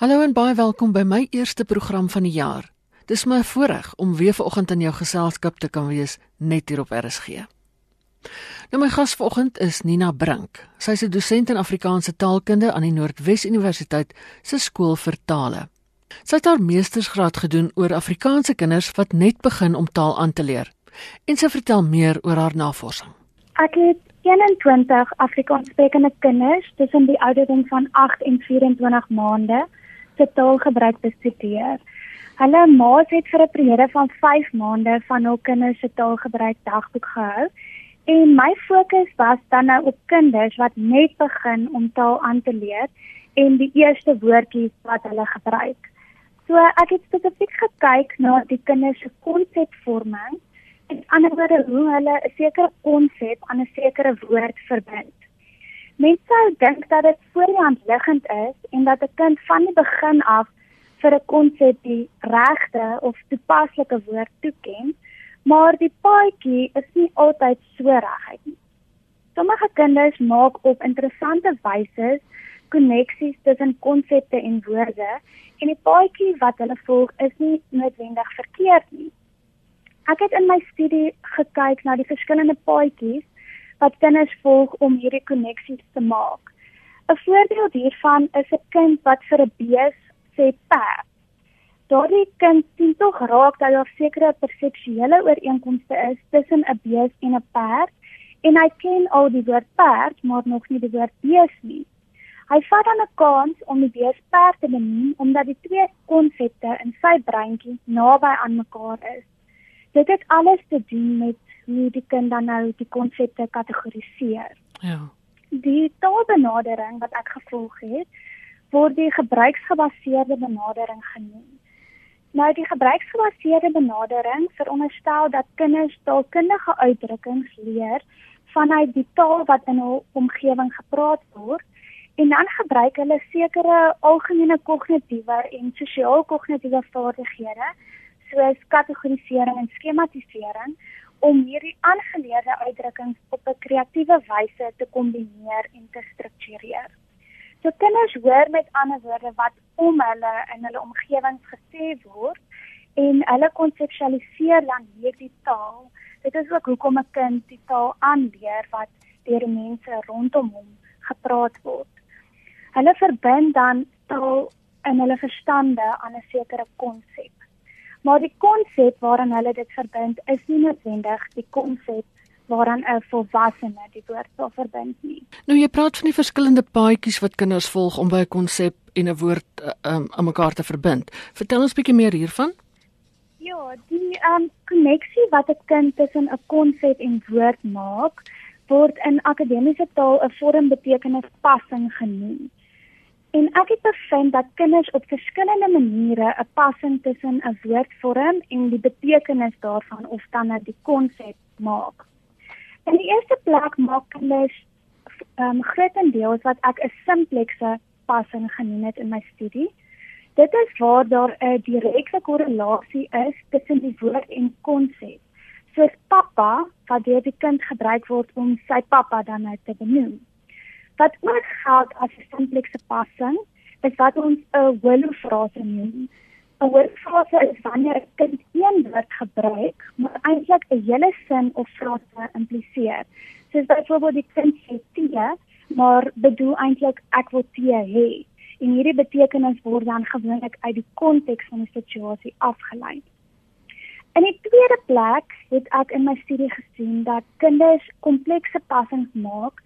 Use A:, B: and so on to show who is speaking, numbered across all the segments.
A: Hallo en baie welkom by my eerste program van die jaar. Dis my voorreg om weer vanoggend in jou geselskap te kan wees net hier op RSG. Nou my gas vanoggend is Nina Brink. Sy is 'n dosent in Afrikaanse taalkunde aan die Noordwes Universiteit se skool vir tale. Sy het haar meestersgraad gedoen oor Afrikaanse kinders wat net begin om taal aan te leer. En sy vertel meer oor haar navorsing.
B: Ek het 21 Afrikaanssprekende kinders tussen die ouderdom van 8 en 24 maande se taalgebruik bestudeer. Hulle ma's het vir 'n periode van 5 maande van hul kinders se taalgebruik dagboek gehou en my fokus was dan nou op kinders wat net begin om taal aan te leer en die eerste woordjies wat hulle gebruik. So ek het spesifiek gekyk na die kinders se konsepvorming en ander woorde hoe hulle 'n sekere konsep aan 'n sekere woord verbind. Mense sou dink dat dit voor die hand liggend is en dat 'n kind van die begin af vir 'n konsep die regte of toepaslike woord toeken, maar die paadjie is nie altyd so reguit nie. Sommige kinders maak op interessante wyse koneksies tussen konsepte en woorde en die paadjie wat hulle volg is nie noodwendig verkeerd nie. Ek het in my studie gekyk na die verskillende paadjies wat kinders volg om hierdie koneksies te maak. 'n Voorbeeld hiervan is 'n kind wat vir 'n bees sê perd. Daardie kind sien tog raak dat daar sekere perseptuele ooreenkomste is tussen 'n bees en 'n perd en hy ken al die woord perd, maar nog nie die woord bees nie. Hy vat dan 'n kans om die bees perd te benoem omdat die twee konsepte in sy breintjie naby aan mekaar is. Dit het alles te doen met hoe die kind dan nou die konsepte kategoriseer.
A: Ja.
B: Die taalbenadering wat ek gevolg het, word die gebruiksgebaseerde benadering genoem. Nou die gebruiksgebaseerde benadering veronderstel dat kinders taalkundige uitdrukkings leer vanuit die taal wat in hul omgewing gepraat word en dan gebruik hulle sekere algemene kognitiewe en sosio-kognitiewe vaardighede soos kategorisering en skematisering om hierdie aangeleerde uitdrukkings op 'n kreatiewe wyse te kombineer en te struktureer. So kinders hoor met ander woorde wat om hulle in hulle omgewings gesê word en hulle konseptualiseer dan hierdie taal. Dit is ook hoekom 'n kind die taal aanleer wat deur mense rondom hom gepraat word. Hulle verbind dan taal in hulle verstande aan 'n sekere konsep. Maar die konsep waaraan hulle dit verbind is nie noodwendig die konsep waaraan 'n volwassene die woord sou verbind nie.
A: Nou jy praat van die verskillende paadjies wat kinders volg om by 'n konsep en 'n woord uh, um, aan mekaar te verbind. Vertel ons bietjie meer hiervan.
B: Ja, die um koneksie wat 'n kind tussen 'n konsep en woord maak, word in akademiese taal 'n vormbetekenispassing genoem. En ek het bevind dat kinders op verskillende maniere 'n passing tussen 'n woord vorm en die betekenis daarvan of dan net die konsep maak. In die eerste plek maak kinders ehm um, grootendeels wat ek 'n simplekse passing genoem het in my studie. Dit is waar daar 'n direkte korrelasie is tussen die woord en konsep. Soos pappa wat deur die kind gebruik word om sy pappa dan nou te benoem. Wat ook geld as 'n simplekse passing, is wat ons 'n holo-frase noem. 'n Holo-frase is wanneer 'n kind een woord gebruik, maar eintlik 'n hele sin of frase impliseer. Soos byvoorbeeld die kind sê tee, maar bedoel eintlik ek wil tee hê. En hierdie betekenis word dan gewoonlik uit die konteks van die situasie afgelei. In die tweede plek het ek in my studie gesien dat kinders komplekse passings maak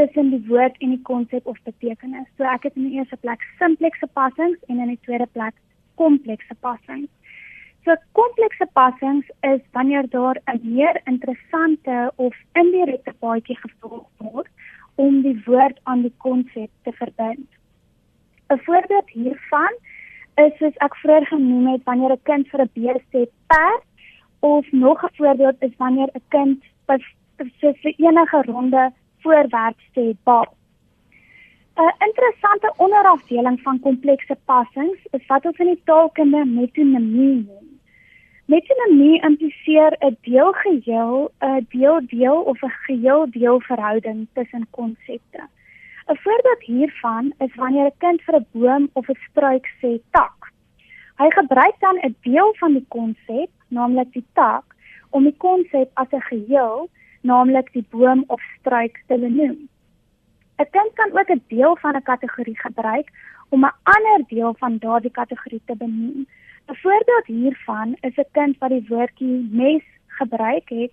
B: tussen die woord en die konsep of betekenis. So ek het in die eerste plek simplekse passings en in die tweede plek komplekse passings. So komplekse passings is wanneer daar 'n meer interessante of indirekte paadjie gevolg word om die woord aan die konsep te verbind. 'n Voorbeeld hiervan is soos ek vroeër genoem het wanneer 'n kind vir 'n bees sê perd of nog 'n voorbeeld is wanneer 'n kind vir enige ronde voorwerp sê bal. 'n Interessante onderafdeling van komplekse passings is wat ons in die taalkunde metonimie noem. Metonimie impliseer 'n deelgeheel, 'n deel-deel of 'n geheel-deel verhouding tussen konsepte. 'n Voorbeeld hiervan is wanneer 'n kind vir 'n boom of 'n struik sê tak. Hy gebruik dan 'n deel van die konsep, naamlik die tak, om die konsep as 'n geheel, naamlik die boom of struik te benoem. 'n Kind kan ook 'n deel van 'n kategorie gebruik om 'n ander deel van daardie kategorie te benoem. 'n Voorbeeld hiervan is 'n kind wat die woordjie mes gebruik het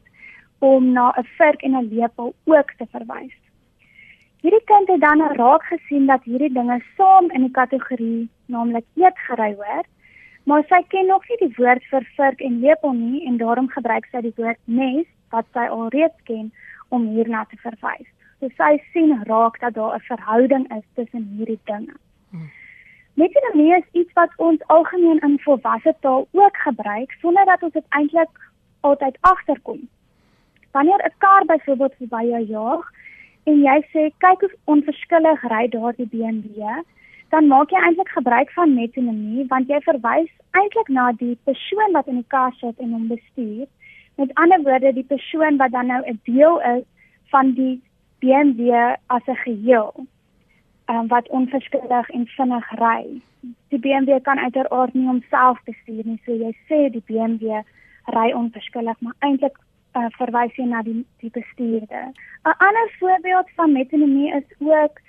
B: om na 'n vurk en 'n lepel ook te verwys. Hierdie kind het dan raak gesien dat hierdie dinge saam in die kategorie naamlik eetgerei hoor, maar sy ken nog nie die woord vir vurk en lepel nie en daarom gebruik sy die woord mes wat sy alreeds ken om hierna te verwys. So sy sien raak dat daar 'n verhouding is tussen hierdie dinge. Hmm. Metonimie is iets wat ons algemeen in volwasse taal ook gebruik sonder dat ons dit eintlik altyd agterkom. Wanneer 'n kar byvoorbeeld verby jou jaag en jy sê kyk hoe onverskillig ry daardie BMW, dan maak jy eintlik gebruik van metonimie want jy verwys eintlik na die persoon wat in die kar sit en hom bestuur. Met ander woorde, die persoon wat dan nou 'n deel is van die BMW as 'n geheel. Um, wat onverskillig en vinnig ry. Die BMW kan uiteraard nie homself bestuur nie, so jy sê die BMW ry onverskillig, maar eintlik uh, verwys jy na die die bestuurder. 'n Ander voorbeeld van metonomie is ook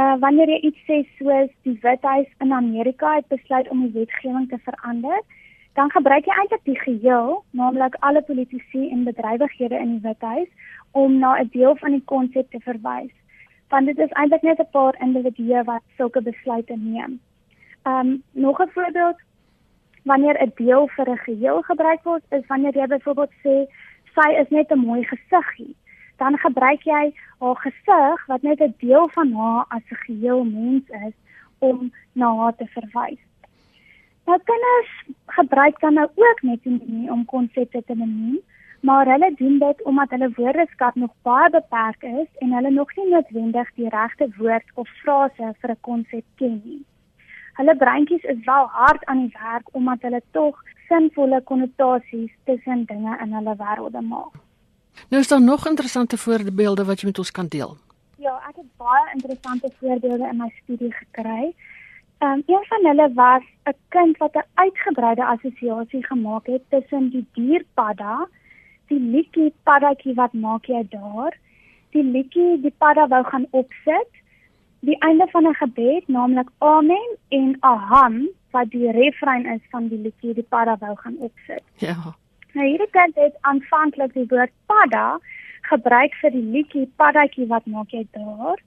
B: uh, wanneer jy iets sê soos die Withuis in Amerika het besluit om die wetgewing te verander, dan gebruik jy eintlik die geheel, naamlik alle politici en bedrywighede in die Withuis om na 'n deel van die konsep te verwys. Want dit is eintlik net 'n paar individue wat sulke besluite neem. Um nog 'n voorbeeld wanneer 'n deel vir 'n geheel gebruik word, is wanneer jy byvoorbeeld sê sy is net 'n mooi gesiggie, dan gebruik jy haar gesig wat net 'n deel van haar as 'n geheel mens is om na haar te verwys. Nou kinders gebruik dan nou ook net nie om konsepte te benoem, maar hulle doen dit omdat hulle woordeskat nog baie beperk is en hulle nog nie noodwendig die regte woord of frase vir 'n konsep ken nie. Hulle breintjies is wel hard aan die werk omdat hulle tog sinvolle konnotasies tussen dinge in hulle wêrelde maak.
A: Nou is daar nog interessante voorbeelde wat jy met ons kan deel.
B: Ja, ek het baie interessante voorbeelde in my studie gekry. Ehm um, een van hulle was 'n kind wat 'n uitgebreide assosiasie gemaak het tussen die dier padda, die liedjie paddatjie wat maak jy daar, die liedjie die padda wou gaan opsit, die einde van 'n gebed, naamlik amen en aham wat die refrein is van die liedjie die padda wou gaan opsit.
A: Ja.
B: Nou hierdie kind het aanvanklik die woord padda gebruik vir die liedjie paddatjie wat maak jy daar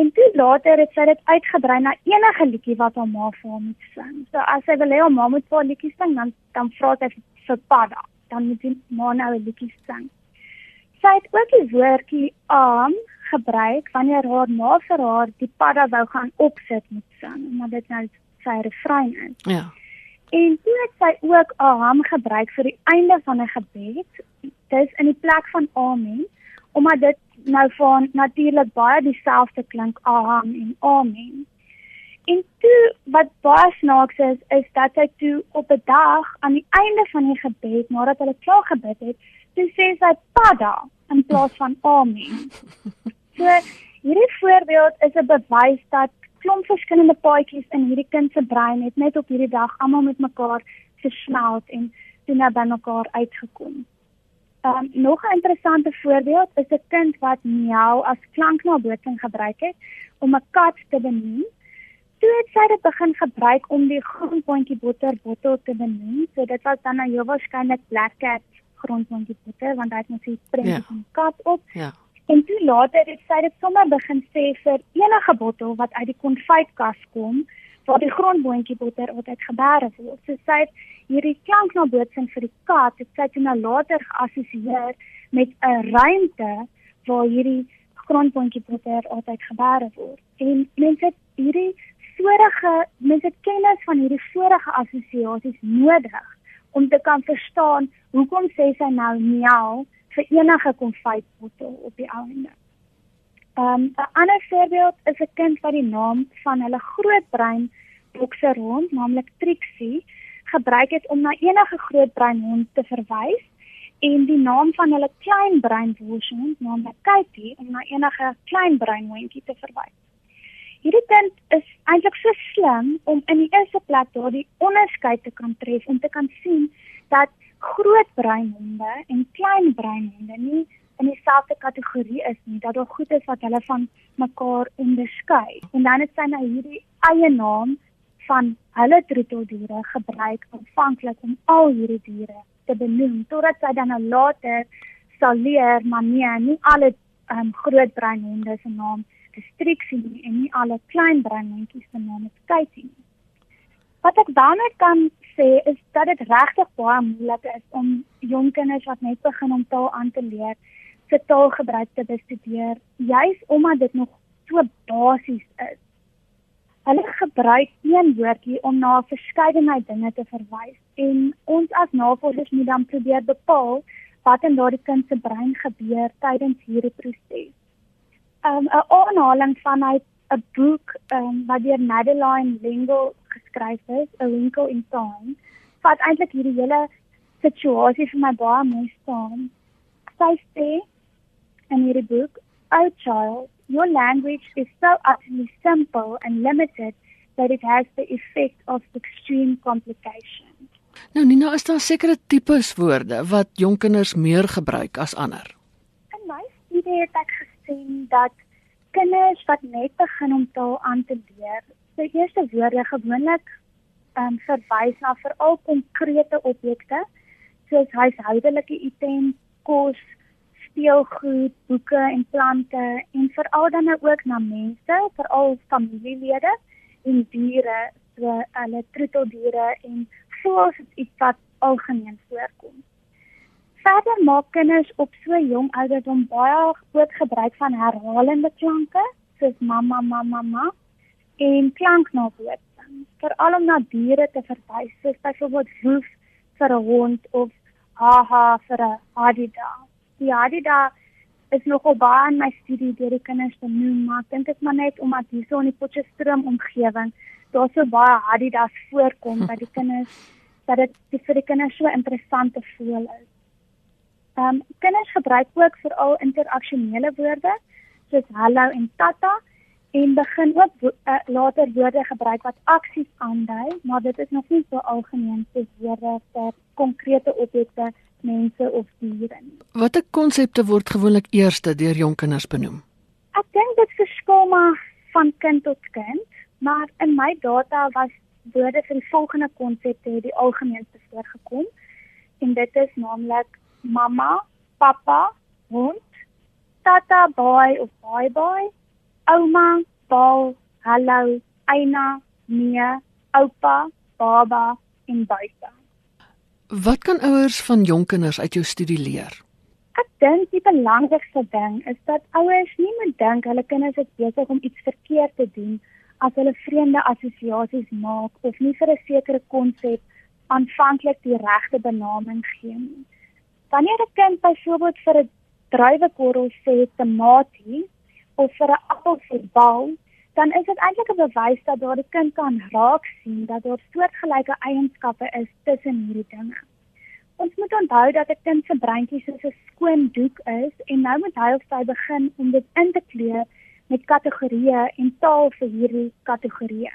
B: en toe later het sy dit uitgebrei na enige liedjie wat haar ma vir hom moet sing. So as sy wil hê haar ma moet vir haar liedjie sing dan dan vra sy vir padda, dan moet sy ma nou 'n liedjie sing. Sy het ook die woordjie aam gebruik wanneer haar ma vir haar die padda wou gaan opsit met sing, maar dit nou sy refrein is.
A: Ja.
B: En toe het sy ook aham gebruik vir die einde van 'n gebed. Dis in die plek van amen, omdat dit nou van natuurlik baie dieselfde klink aham en amen. En toe wat baie snaaks is, is dat sy toe op 'n dag aan die einde van die gebed, nadat hulle klaar gebid het, toe sê sy padda in plaas van amen. So hierdie voorbeeld is 'n bewys dat klomp verskillende paadjies in hierdie kind se brein het net op hierdie dag almal met mekaar gesmelt en toe na by mekaar uitgekom. Um nog 'n interessante voorbeeld is 'n kind wat miau as klanknabootsing gebruik het om 'n kat te benoem. Toe het sy dit begin gebruik om die grondpotjie botter bottel te benoem. So dit was dan nou heel waarskynlik black cat grondpotjie botter want hy het net sy prent ja. van kat op.
A: Ja.
B: En toe later het sy dit sommer begin sê vir enige bottel wat uit die konfytkas kom waar die grondboontjie botter altyd gebeere word. So sy het hierdie klank na bootsing vir die kat, het sy toe nou later geassosieer met 'n ruimte waar hierdie grondboontjie botter altyd gebeere word. En mense het hierdie vorige mense kennis van hierdie vorige assosiasies nodig om te kan verstaan hoekom sê sy nou miau vir enige konfytbottel op die einde. Um 'n ander voorbeeld is 'n kind wat die naam van hulle groot brein bokser hond, naamlik Trixie, gebruik het om na enige groot brein hond te verwys en die naam van hulle klein brein boshond, naamlik Katie, om na enige klein brein hondjie te verwys. hierdie kind is eintlik so slim om in die eerste plek daardie onderskeid te kan tref om te kan sien dat groot breinhonde en klein breinhonde nie in dieselfde kategorie is nie dat daar goed is wat hulle van mekaar onderskei en dan het sy nou hierdie eie naam van hulle troeteldiere gebruik aanvanklik om al hierdie diere te benoem totdat sy dan nou later sal leer maar nee nie alle um, groot breinhonde se naam restriksie nie en nie alle klein breinhondjies se naam is Katie nie. Wat ek daarmee kan sê is dat dit regtig baie moeilik is om jong kinders wat net begin om taal aan te leer, se taalgebruik te bestudeer, juis omdat dit nog so basies is. Hulle gebruik een woordjie om na 'n verskeidenheid dinge te verwys en ons as navorsers moet dan probeer bepaal wat in daardie kind se brein gebeur tydens hierdie proses um, 'n aanhaling vanuit 'n boek um, wat deur Madeline L'Engle geskryf is, A Wrinkle in Time, wat eintlik hierdie hele situasie vir my baie mooi staan. Sy sê in hierdie boek, "Oh child, your language is so utterly simple and limited that it has the effect of extreme complication."
A: Nou Nina, is daar sekere tipes woorde wat jong kinders meer gebruik as ander?
B: In my studie het ek sien dat kinders wat net begin om taal aan te leer, se eerste woorde gewoonlik ehm um, verwys na veral konkrete objekte soos huishoudelike items, kos, speelgoed, boeke en plante en veral dan ook na mense, veral familielede en diere, so hulle troeteldiere en voëls is iets wat algemeen voorkom. Verder maak kinders op so jong ouderdom baie groot gebruik van herhalende klanke soos mamma mamma mamma en klanknabootsing veral om na diere te verwys soos byvoorbeeld woef vir 'n hond of haha vir 'n hadida. Die hadida is nogal baie in my studie deur die kinders benoem, maar ek dink dit maar net omdat hierso in die Potchefstroom omgewing daar so baie hadidas voorkom by die kinders dat dit vir die kinders so interessant te voel is. Ehm um, kinders gebruik ook veral interaksionele woorde soos hallo en tata en begin ook wo uh, later woorde gebruik wat aksies aandui, maar dit is nog nie so algemeen soos woorde vir konkrete objekte, mense of diere nie.
A: Watter konsepte word gewoonlik eerste deur jong kinders benoem?
B: Ek dink dit verskil maar van kind tot kind, maar in my data was woorde die volgende konsepte die algemeenste voorgekom en dit is naamlik mamma, pappa, hond, tata, boy of boy boy, ouma, bal, hallo, eina, nee, oupa, baba en buite.
A: Wat kan ouers van jong kinders uit jou studie leer?
B: Ek dink die belangrikste ding is dat ouers nie moet dink hulle kinders is besig om iets verkeerd te doen as hulle vreemde assosiasies maak of nie vir 'n sekere konsep aanvanklik die regte benaming gee nie. Wanneer 'n kind byvoorbeeld vir 'n druiwekorrel sê tamatie of vir 'n appel sê bal, dan is dit eintlik 'n bewys dat daardie kind kan raak sien dat daar soortgelyke eienskappe is tussen hierdie dinge. Ons moet onthou dat 'n kind se breintjie soos 'n skoon doek is en nou moet hy of sy begin om dit in te kleur met kategorieë en taal vir hierdie kategorieë.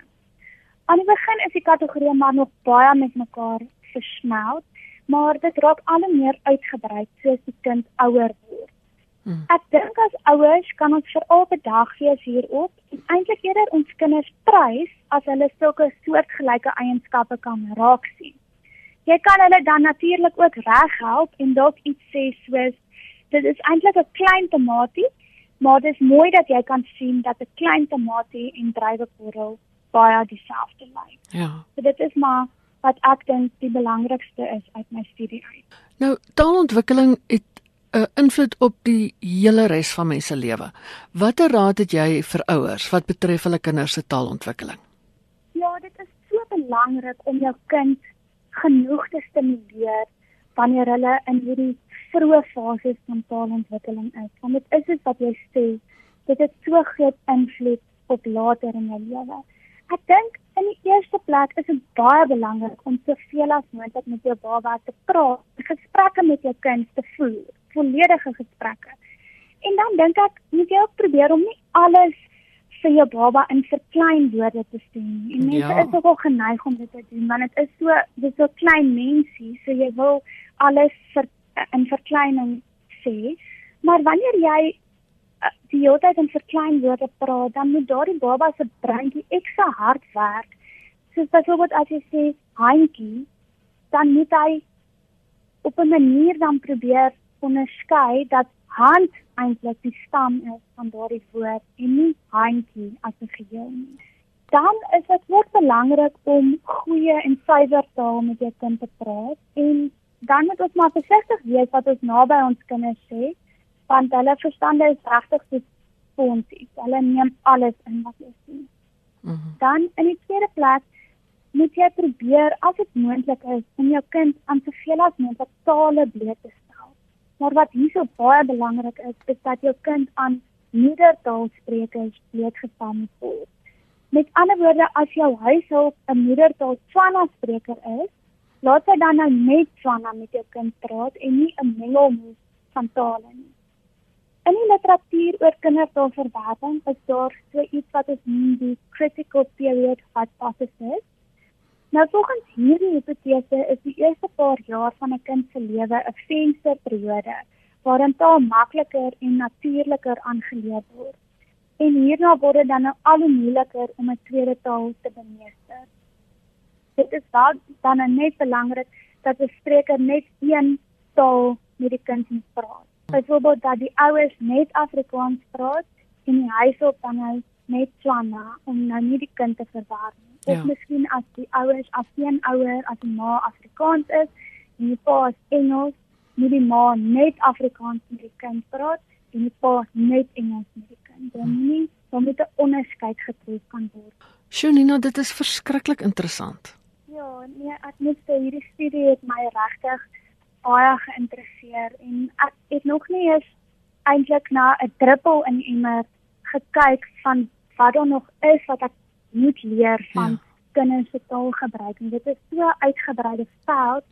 B: Aan die begin is die kategorieë maar nog baie met mekaar versmelt maar dit raak al meer uitgebrei soos die kind ouer word. Hmm. Ek dink as ouers kan ons vir elke dag wees hierop en eintlik eerder ons kinders prys as hulle sulke soortgelyke eienskappe kan raak sien. Jy kan hulle dan natuurlik ook reghelp en dalk iets sê soos dit is eintlik 'n klein tamatie, maar dit is mooi dat jy kan sien dat 'n klein tamatie en druiwekorrel baie dieselfde lyk.
A: Ja.
B: So dit is maar wat ek dink die belangrikste is uit my studie uit.
A: Nou, taalontwikkeling het 'n invloed op die hele res van mense lewe. Watter raad het jy vir ouers wat betref hulle kinders se taalontwikkeling?
B: Ja, dit is so belangrik om jou kind genoeg te stimuleer wanneer hulle in hierdie vroeë fases van taalontwikkeling is. Want dit is wat jy sê, dit het so groot invloed op later in jou lewe. Ek dink in die eerste plek is dit baie belangrik om soveel as moontlik met jou baba te praat, gesprekke met jou kind te voer, volledige gesprekke. En dan dink ek moet jy ook probeer om nie alles vir jou baba in verkleinwoorde te sê nie. En mense ja. is ook al geneig om dit te doen want dit is so dis so klein mensie, so jy wil alles vir in verkleining sê. Maar wanneer jy uh, die hele tyd in verkleinwoorde praat, dan moet daardie baba se breintjie ekstra hard werk. Soos byvoorbeeld as jy sê handjie, dan moet hy op 'n manier dan probeer onderskei dat hand eintlik die stam is van daardie woord en nie handjie as 'n geheel nie. Dan is dit ook belangrik om goeie en suiwer taal met jou kind te praat en dan moet ons maar versigtig wees wat ons naby ons kinders sê want hulle verstande is regtig so fonties. Hulle neem alles in wat jy sê. Mm -hmm. Dan in die tweede plek moet jy probeer as dit moontlik is om jou kind aan soveel as moontlik tale bloot te Maar wat hierso baie belangrik is, is dat jou kind aan moedertaalsprekers blootgestel word. Met ander woorde, as jou huishulp 'n moedertaal Tswana spreker is, laat sy dan nou net Tswana met jou kind praat en nie 'n mengelmoes van tale nie. In die literatuur oor kindertaalverwerwing is daar so iets wat ons noem die critical period hypothesis. Nou volgens hierdie hipotese is die eerste paar jaar van 'n kind se lewe 'n vensterperiode waarin taal makliker en natuurliker aangeleer word. En hierna word dit dan nou al hoe moeiliker om 'n tweede taal te bemeester. Dit is dan dan nou net belangrik dat 'n spreker net een taal met die kind moet praat. Byvoorbeeld dat die ouers net Afrikaans praat en die huishulp dan nou net Tswana om nou nie die kind te verwar nie of ja. miskien as die ouers as een ouer as 'n ma Afrikaans is en die pa is Engels, moet die ma net Afrikaans met die kind praat en die pa net Engels met die kind. Dan hm. nie dan moet 'n onderskeid getref kan word.
A: Sjonina, dit is verskriklik interessant.
B: Ja, nee, ek moet sê hierdie studie het my regtig baie geïnteresseer en ek het nog nie eens eintlik na 'n druppel in emmer gekyk van wat daar nog is wat ek moet leer van ja. kinders se taalgebruik. En dit is so uitgebreide veld.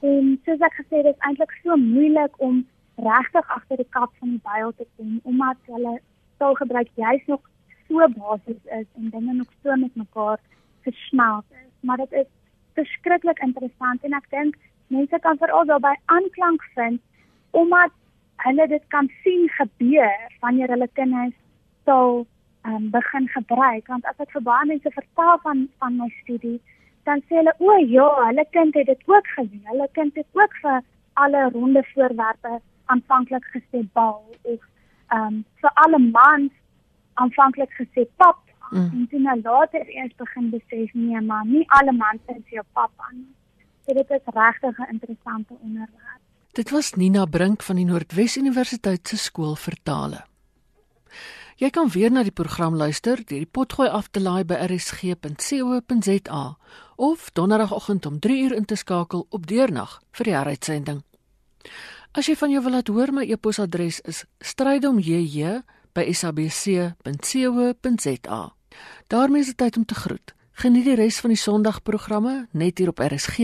B: En soos ek gesê het is eintlik so moeilik om regtig agter die kap van die byl te kom omdat hulle taalgebruik juis nog so basies is en dinge nog so met mekaar versmelt is. Maar dit is verskriklik interessant en ek dink mense kan veral daarbey aanklank vind omdat hulle dit kan sien gebeur wanneer hulle kinders taal um, begin gebruik. Want as ek vir baie mense vertel van van my studie dan sê hulle o ja hulle kind het dit ook gesien hulle kind het ook vir alle ronde voorwerpe aanvanklik gesê bal of um, vir alle mans aanvanklik gesê pap. Mm. en toe nou later eers begin besef nee maar nie alle mans sê jou pap aan so dit is regtig 'n interessante onderwerp.
A: Dit was Nina Brink van die Noordwes Universiteit se skool vertale. Jy kan weer na die program luister deur die potgooi af te laai by rsg.co.za of donderdagoggend om 3uur in te skakel op deurnag vir die heruitsending. As jy van jou wil laat hoor, my e-posadres is strydom@sabc.co.za. daarmee is dit tyd om te groet. Geniet die res van die Sondagprogramme net hier op RSG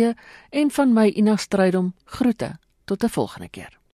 A: en van my Ina Strydom groete. Tot 'n volgende keer.